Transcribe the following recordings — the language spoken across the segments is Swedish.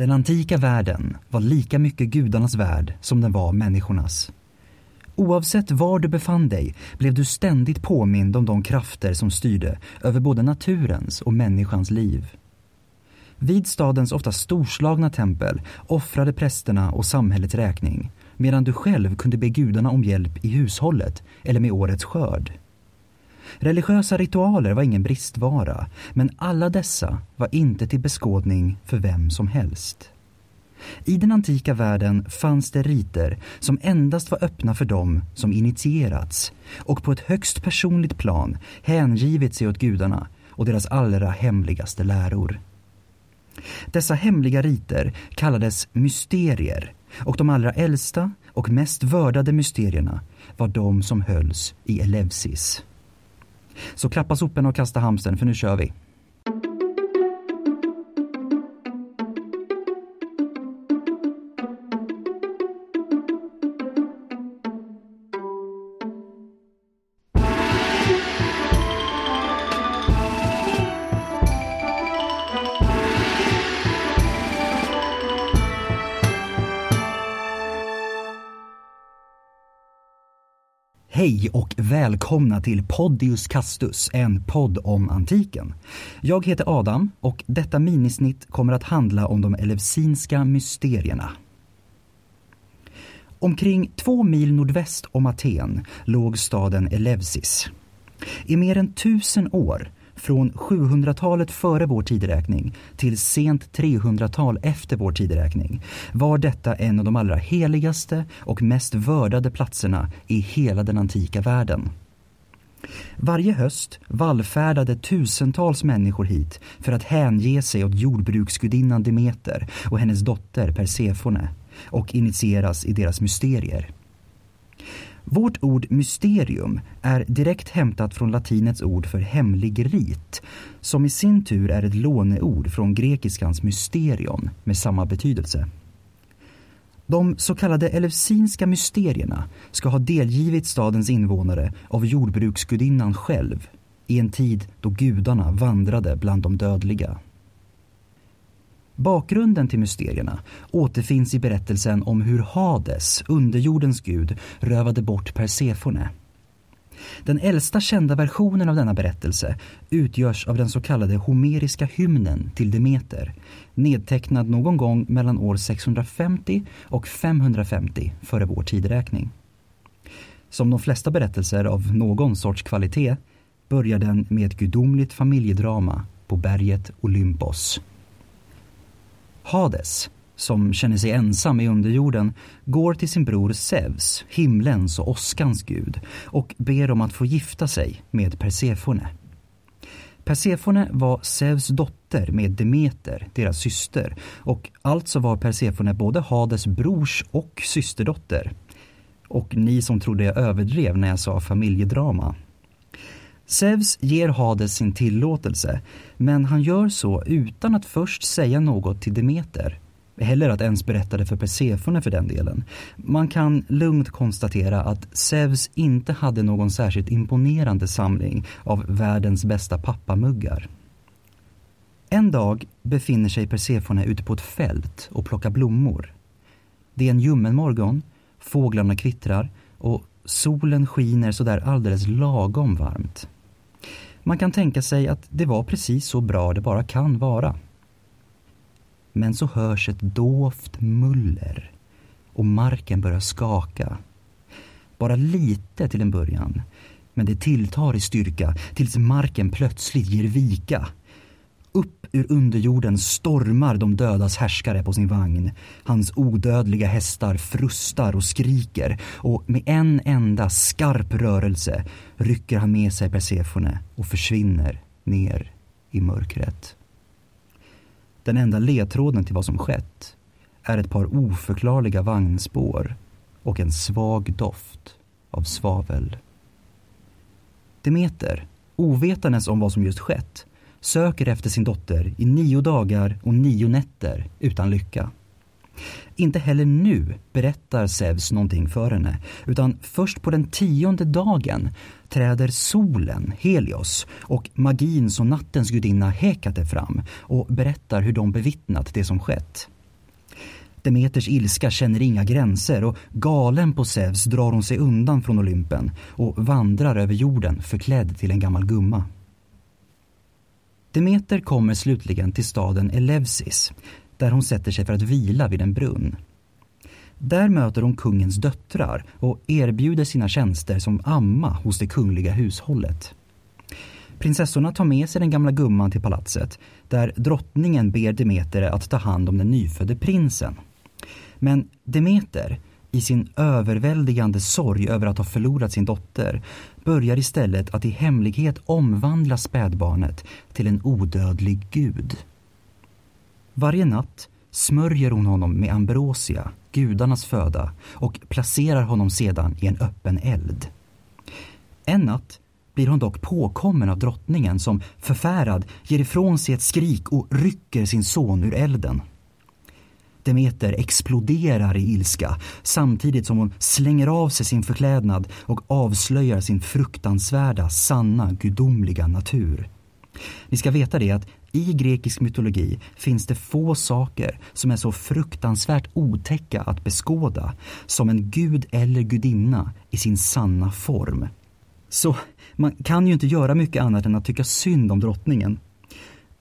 Den antika världen var lika mycket gudarnas värld som den var människornas. Oavsett var du befann dig blev du ständigt påmind om de krafter som styrde över både naturens och människans liv. Vid stadens ofta storslagna tempel offrade prästerna och samhällets räkning medan du själv kunde be gudarna om hjälp i hushållet eller med årets skörd. Religiösa ritualer var ingen bristvara, men alla dessa var inte till beskådning för vem som helst. I den antika världen fanns det riter som endast var öppna för dem som initierats och på ett högst personligt plan hängivit sig åt gudarna och deras allra hemligaste läror. Dessa hemliga riter kallades mysterier och de allra äldsta och mest vördade mysterierna var de som hölls i Elevsis. Så klappa soporna och kasta hamsten för nu kör vi. Hej och välkomna till Podius Castus, en podd om antiken. Jag heter Adam och detta minisnitt kommer att handla om de elevsinska mysterierna. Omkring två mil nordväst om Aten låg staden Elevsis. I mer än tusen år från 700-talet före vår tideräkning till sent 300-tal efter vår tideräkning var detta en av de allra heligaste och mest vördade platserna i hela den antika världen. Varje höst vallfärdade tusentals människor hit för att hänge sig åt jordbruksgudinnan Demeter och hennes dotter Persefone och initieras i deras mysterier. Vårt ord mysterium är direkt hämtat från latinets ord för hemlig rit, som i sin tur är ett låneord från grekiskans mysterion med samma betydelse. De så kallade eleusinska mysterierna ska ha delgivit stadens invånare av jordbruksgudinnan själv i en tid då gudarna vandrade bland de dödliga. Bakgrunden till mysterierna återfinns i berättelsen om hur Hades, underjordens gud, rövade bort Persefone. Den äldsta kända versionen av denna berättelse utgörs av den så kallade homeriska hymnen till Demeter, nedtecknad någon gång mellan år 650 och 550 före vår tideräkning. Som de flesta berättelser av någon sorts kvalitet börjar den med ett gudomligt familjedrama på berget Olympos. Hades, som känner sig ensam i underjorden, går till sin bror Zeus, himlens och åskans gud, och ber om att få gifta sig med Persefone. Persefone var Zeus dotter med Demeter, deras syster, och alltså var Persefone både Hades brors och systerdotter. Och ni som trodde jag överdrev när jag sa familjedrama, Zeus ger Hades sin tillåtelse, men han gör så utan att först säga något till Demeter. Eller att ens berätta det för Persefone för den delen. Man kan lugnt konstatera att Zeus inte hade någon särskilt imponerande samling av världens bästa pappamuggar. En dag befinner sig Persefone ute på ett fält och plockar blommor. Det är en ljummen morgon, fåglarna kvittrar och solen skiner sådär alldeles lagom varmt. Man kan tänka sig att det var precis så bra det bara kan vara. Men så hörs ett dovt muller och marken börjar skaka. Bara lite till en början, men det tilltar i styrka tills marken plötsligt ger vika ur underjorden stormar de dödas härskare på sin vagn. Hans odödliga hästar frustar och skriker och med en enda skarp rörelse rycker han med sig Persefone och försvinner ner i mörkret. Den enda ledtråden till vad som skett är ett par oförklarliga vagnspår och en svag doft av svavel. Demeter, ovetandes om vad som just skett, söker efter sin dotter i nio dagar och nio nätter utan lycka. Inte heller nu berättar Zeus någonting för henne utan först på den tionde dagen träder solen, Helios, och magins och nattens gudinna Hekate fram och berättar hur de bevittnat det som skett. Demeters ilska känner inga gränser och galen på Zeus drar hon sig undan från Olympen och vandrar över jorden förklädd till en gammal gumma. Demeter kommer slutligen till staden Elevsis där hon sätter sig för att vila vid en brunn. Där möter hon kungens döttrar och erbjuder sina tjänster som amma hos det kungliga hushållet. Prinsessorna tar med sig den gamla gumman till palatset där drottningen ber Demeter att ta hand om den nyfödde prinsen. Men Demeter, i sin överväldigande sorg över att ha förlorat sin dotter, börjar istället att i hemlighet omvandla spädbarnet till en odödlig gud. Varje natt smörjer hon honom med ambrosia, gudarnas föda, och placerar honom sedan i en öppen eld. En natt blir hon dock påkommen av drottningen som förfärad ger ifrån sig ett skrik och rycker sin son ur elden. Demeter exploderar i ilska samtidigt som hon slänger av sig sin förklädnad och avslöjar sin fruktansvärda, sanna, gudomliga natur. Ni ska veta det att i grekisk mytologi finns det få saker som är så fruktansvärt otäcka att beskåda som en gud eller gudinna i sin sanna form. Så man kan ju inte göra mycket annat än att tycka synd om drottningen.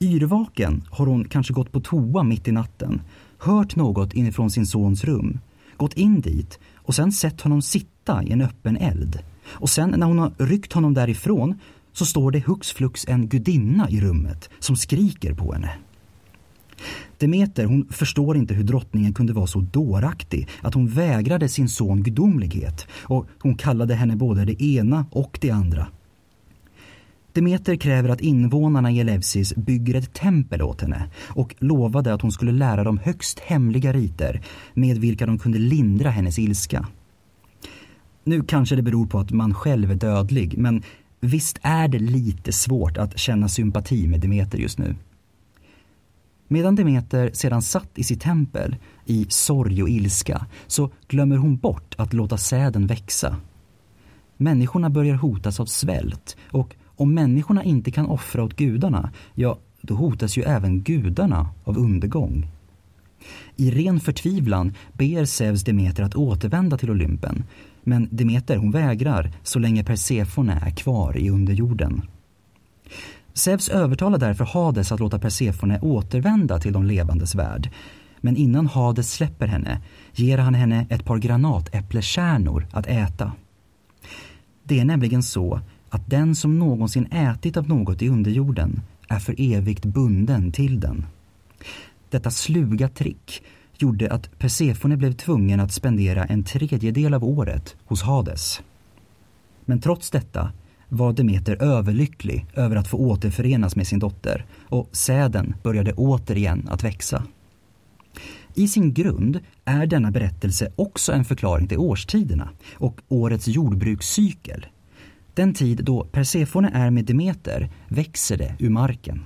Yrvaken har hon kanske gått på toa mitt i natten, hört något inifrån sin sons rum, gått in dit och sen sett honom sitta i en öppen eld. Och sen när hon har ryckt honom därifrån så står det hux flux en gudinna i rummet som skriker på henne. Demeter hon förstår inte hur drottningen kunde vara så dåraktig att hon vägrade sin son gudomlighet och hon kallade henne både det ena och det andra. Demeter kräver att invånarna i Elevsis bygger ett tempel åt henne och lovade att hon skulle lära dem högst hemliga riter med vilka de kunde lindra hennes ilska. Nu kanske det beror på att man själv är dödlig men visst är det lite svårt att känna sympati med Demeter just nu. Medan Demeter sedan satt i sitt tempel i sorg och ilska så glömmer hon bort att låta säden växa. Människorna börjar hotas av svält och om människorna inte kan offra åt gudarna, ja, då hotas ju även gudarna av undergång. I ren förtvivlan ber Zeus Demeter att återvända till Olympen, men Demeter hon vägrar så länge Persefone är kvar i underjorden. Zeus övertalar därför Hades att låta Persefone återvända till de levandes värld. Men innan Hades släpper henne ger han henne ett par granatäpplekärnor att äta. Det är nämligen så att den som någonsin ätit av något i underjorden är för evigt bunden till den. Detta sluga trick gjorde att Persefone blev tvungen att spendera en tredjedel av året hos Hades. Men trots detta var Demeter överlycklig över att få återförenas med sin dotter och säden började återigen att växa. I sin grund är denna berättelse också en förklaring till årstiderna och årets jordbrukscykel. Den tid då Persefone är med Demeter växer det ur marken.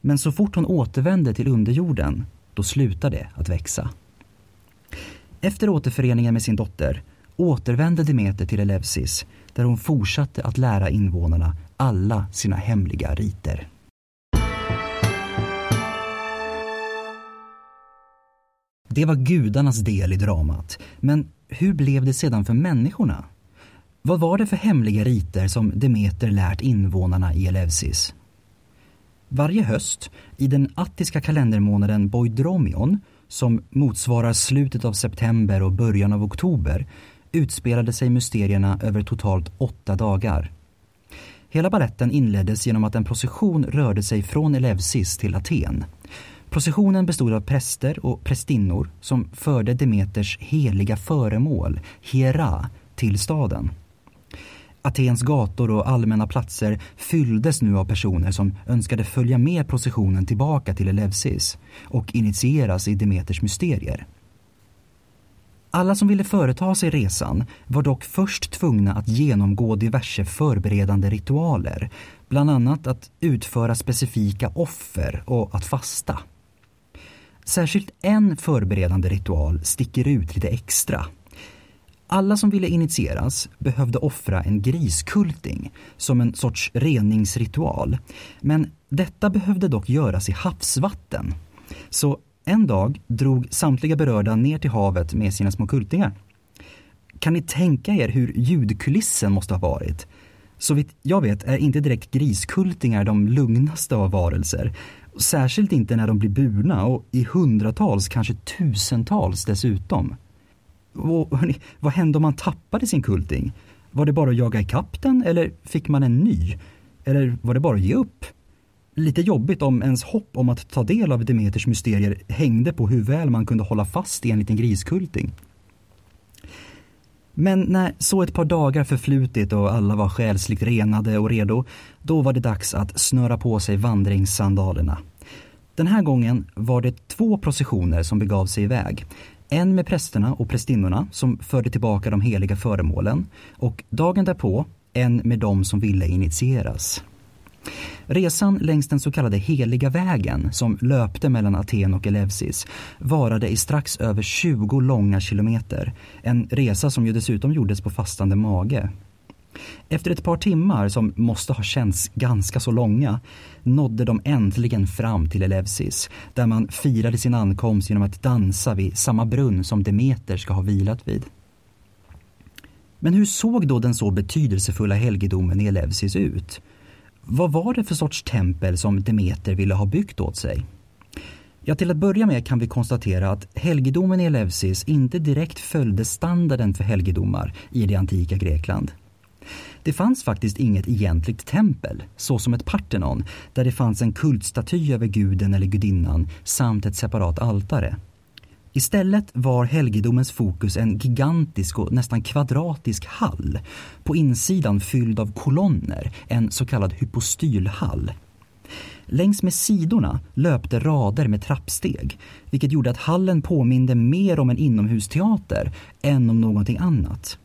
Men så fort hon återvänder till underjorden, då slutar det att växa. Efter återföreningen med sin dotter återvände Demeter till Eleusis där hon fortsatte att lära invånarna alla sina hemliga riter. Det var gudarnas del i dramat, men hur blev det sedan för människorna? Vad var det för hemliga riter som Demeter lärt invånarna i Eleusis? Varje höst, i den attiska kalendermånaden Boidromion, som motsvarar slutet av september och början av oktober, utspelade sig mysterierna över totalt åtta dagar. Hela balletten inleddes genom att en procession rörde sig från Eleusis till Aten. Processionen bestod av präster och prästinnor som förde Demeters heliga föremål, Hiera, till staden. Atens gator och allmänna platser fylldes nu av personer som önskade följa med processionen tillbaka till Eleusis och initieras i Demeters mysterier. Alla som ville företa sig resan var dock först tvungna att genomgå diverse förberedande ritualer, bland annat att utföra specifika offer och att fasta. Särskilt en förberedande ritual sticker ut lite extra. Alla som ville initieras behövde offra en griskulting som en sorts reningsritual. Men detta behövde dock göras i havsvatten. Så En dag drog samtliga berörda ner till havet med sina små kultingar. Kan ni tänka er hur ljudkulissen måste ha varit? Så vitt jag vet är inte direkt griskultingar de lugnaste av varelser. Särskilt inte när de blir burna och i hundratals, kanske tusentals dessutom. Och, hörni, vad hände om man tappade sin kulting? Var det bara att jaga ikapp den eller fick man en ny? Eller var det bara att ge upp? Lite jobbigt om ens hopp om att ta del av Demeters mysterier hängde på hur väl man kunde hålla fast i en liten griskulting. Men när så ett par dagar förflutit och alla var själsligt renade och redo, då var det dags att snöra på sig vandringssandalerna. Den här gången var det två processioner som begav sig iväg. En med prästerna och prästinnorna som förde tillbaka de heliga föremålen och dagen därpå en med dem som ville initieras. Resan längs den så kallade heliga vägen som löpte mellan Aten och Eleusis varade i strax över 20 långa kilometer. En resa som ju dessutom gjordes på fastande mage. Efter ett par timmar, som måste ha känts ganska så långa, nådde de äntligen fram till Eleusis, där man firade sin ankomst genom att dansa vid samma brunn som Demeter ska ha vilat vid. Men hur såg då den så betydelsefulla helgedomen i Eleusis ut? Vad var det för sorts tempel som Demeter ville ha byggt åt sig? Ja, till att börja med kan vi konstatera att helgedomen i Eleusis inte direkt följde standarden för helgedomar i det antika Grekland. Det fanns faktiskt inget egentligt tempel, så som ett Parthenon, där det fanns en kultstaty över guden eller gudinnan samt ett separat altare. Istället var helgedomens fokus en gigantisk och nästan kvadratisk hall, på insidan fylld av kolonner, en så kallad hypostylhall. Längs med sidorna löpte rader med trappsteg, vilket gjorde att hallen påminde mer om en inomhusteater än om någonting annat.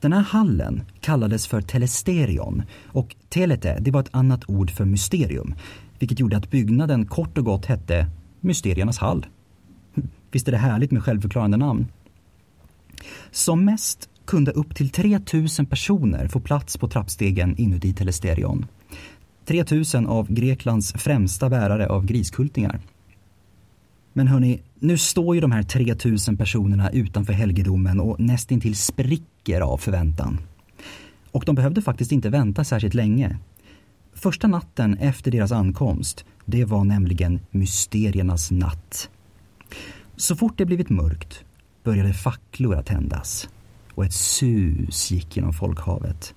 Den här hallen kallades för telesterion och telete det var ett annat ord för mysterium, vilket gjorde att byggnaden kort och gott hette Mysteriernas hall. Visst är det härligt med självförklarande namn? Som mest kunde upp till 3000 personer få plats på trappstegen inuti Telesterion. 3000 av Greklands främsta bärare av griskultingar. Men hörni, nu står ju de här 3000 personerna utanför helgedomen och nästintill spricker av förväntan. Och de behövde faktiskt inte vänta särskilt länge. Första natten efter deras ankomst, det var nämligen mysteriernas natt. Så fort det blivit mörkt började facklor att tändas och ett sus gick genom folkhavet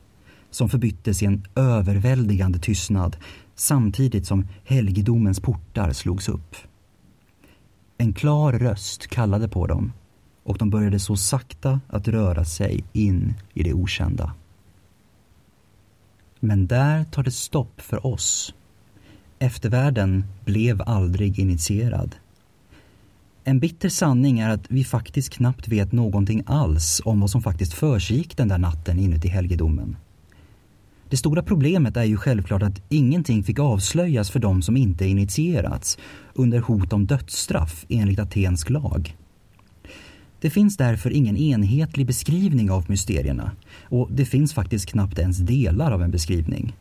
som förbyttes i en överväldigande tystnad samtidigt som helgedomens portar slogs upp. En klar röst kallade på dem och de började så sakta att röra sig in i det okända. Men där tar det stopp för oss. Eftervärlden blev aldrig initierad. En bitter sanning är att vi faktiskt knappt vet någonting alls om vad som faktiskt försiggick den där natten inuti helgedomen. Det stora problemet är ju självklart att ingenting fick avslöjas för de som inte initierats under hot om dödsstraff enligt atensk lag. Det finns därför ingen enhetlig beskrivning av mysterierna och det finns faktiskt knappt ens delar av en beskrivning.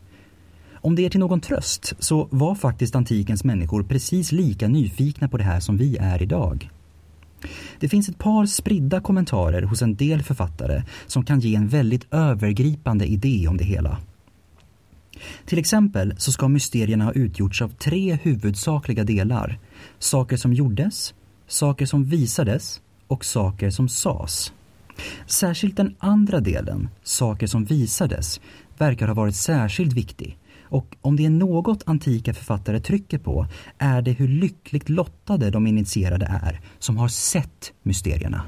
Om det är till någon tröst så var faktiskt antikens människor precis lika nyfikna på det här som vi är idag. Det finns ett par spridda kommentarer hos en del författare som kan ge en väldigt övergripande idé om det hela. Till exempel så ska mysterierna ha utgjorts av tre huvudsakliga delar. Saker som gjordes, saker som visades och saker som sades. Särskilt den andra delen, saker som visades, verkar ha varit särskilt viktig och om det är något antika författare trycker på är det hur lyckligt lottade de initierade är som har sett mysterierna.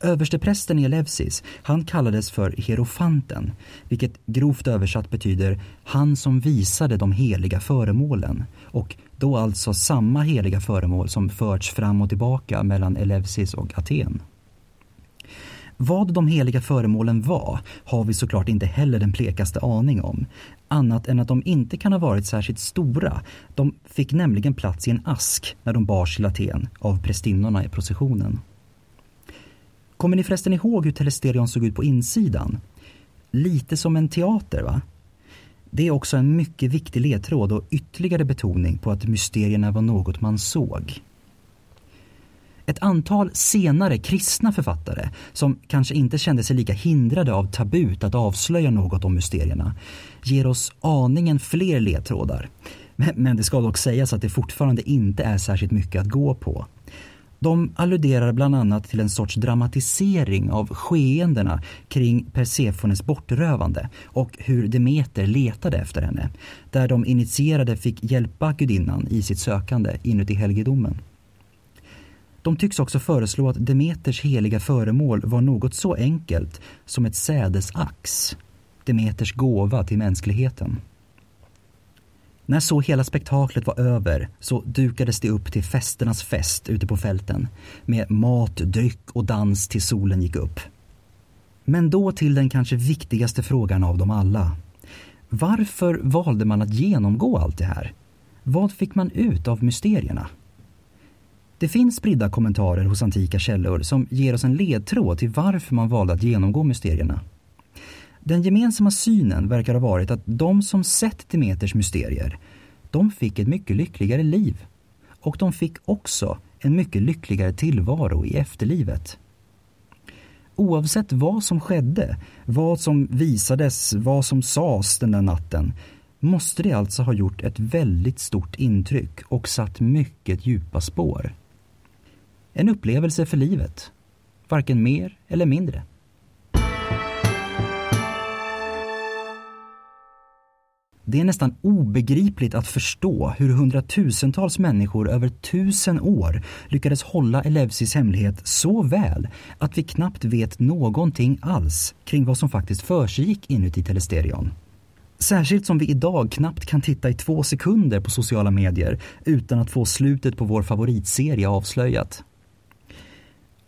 Översteprästen i Elevsis han kallades för Hierofanten, vilket grovt översatt betyder han som visade de heliga föremålen och då alltså samma heliga föremål som förts fram och tillbaka mellan Elevsis och Aten. Vad de heliga föremålen var har vi såklart inte heller den plekaste aning om. Annat än att de inte kan ha varit särskilt stora. De fick nämligen plats i en ask när de bars till Aten av prästinnorna i processionen. Kommer ni förresten ihåg hur telesterion såg ut på insidan? Lite som en teater va? Det är också en mycket viktig ledtråd och ytterligare betoning på att mysterierna var något man såg. Ett antal senare kristna författare som kanske inte kände sig lika hindrade av tabut att avslöja något om mysterierna ger oss aningen fler ledtrådar. Men det ska dock sägas att det fortfarande inte är särskilt mycket att gå på. De alluderar bland annat till en sorts dramatisering av skeendena kring Persefones bortrövande och hur Demeter letade efter henne, där de initierade fick hjälpa gudinnan i sitt sökande inuti helgedomen. De tycks också föreslå att Demeters heliga föremål var något så enkelt som ett sädesax, Demeters gåva till mänskligheten. När så hela spektaklet var över så dukades det upp till festernas fest ute på fälten med mat, dryck och dans till solen gick upp. Men då till den kanske viktigaste frågan av dem alla. Varför valde man att genomgå allt det här? Vad fick man ut av mysterierna? Det finns spridda kommentarer hos antika källor som ger oss en ledtråd till varför man valde att genomgå mysterierna. Den gemensamma synen verkar ha varit att de som sett Demeters mysterier, de fick ett mycket lyckligare liv. Och de fick också en mycket lyckligare tillvaro i efterlivet. Oavsett vad som skedde, vad som visades, vad som sades den där natten, måste det alltså ha gjort ett väldigt stort intryck och satt mycket djupa spår. En upplevelse för livet, varken mer eller mindre. Det är nästan obegripligt att förstå hur hundratusentals människor över tusen år lyckades hålla Elevsis hemlighet så väl att vi knappt vet någonting alls kring vad som faktiskt försiggick inuti Telesterion. Särskilt som vi idag knappt kan titta i två sekunder på sociala medier utan att få slutet på vår favoritserie avslöjat.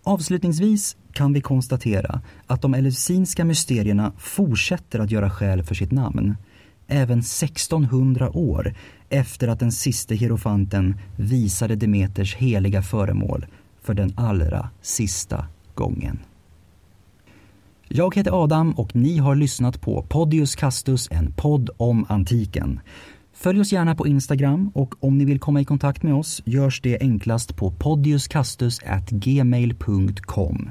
Avslutningsvis kan vi konstatera att de eleusinska mysterierna fortsätter att göra skäl för sitt namn även 1600 år efter att den siste hierofanten visade Demeters heliga föremål för den allra sista gången. Jag heter Adam och ni har lyssnat på Podius Castus, en podd om antiken. Följ oss gärna på Instagram och om ni vill komma i kontakt med oss görs det enklast på podiuscastus@gmail.com.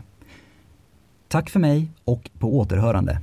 Tack för mig och på återhörande.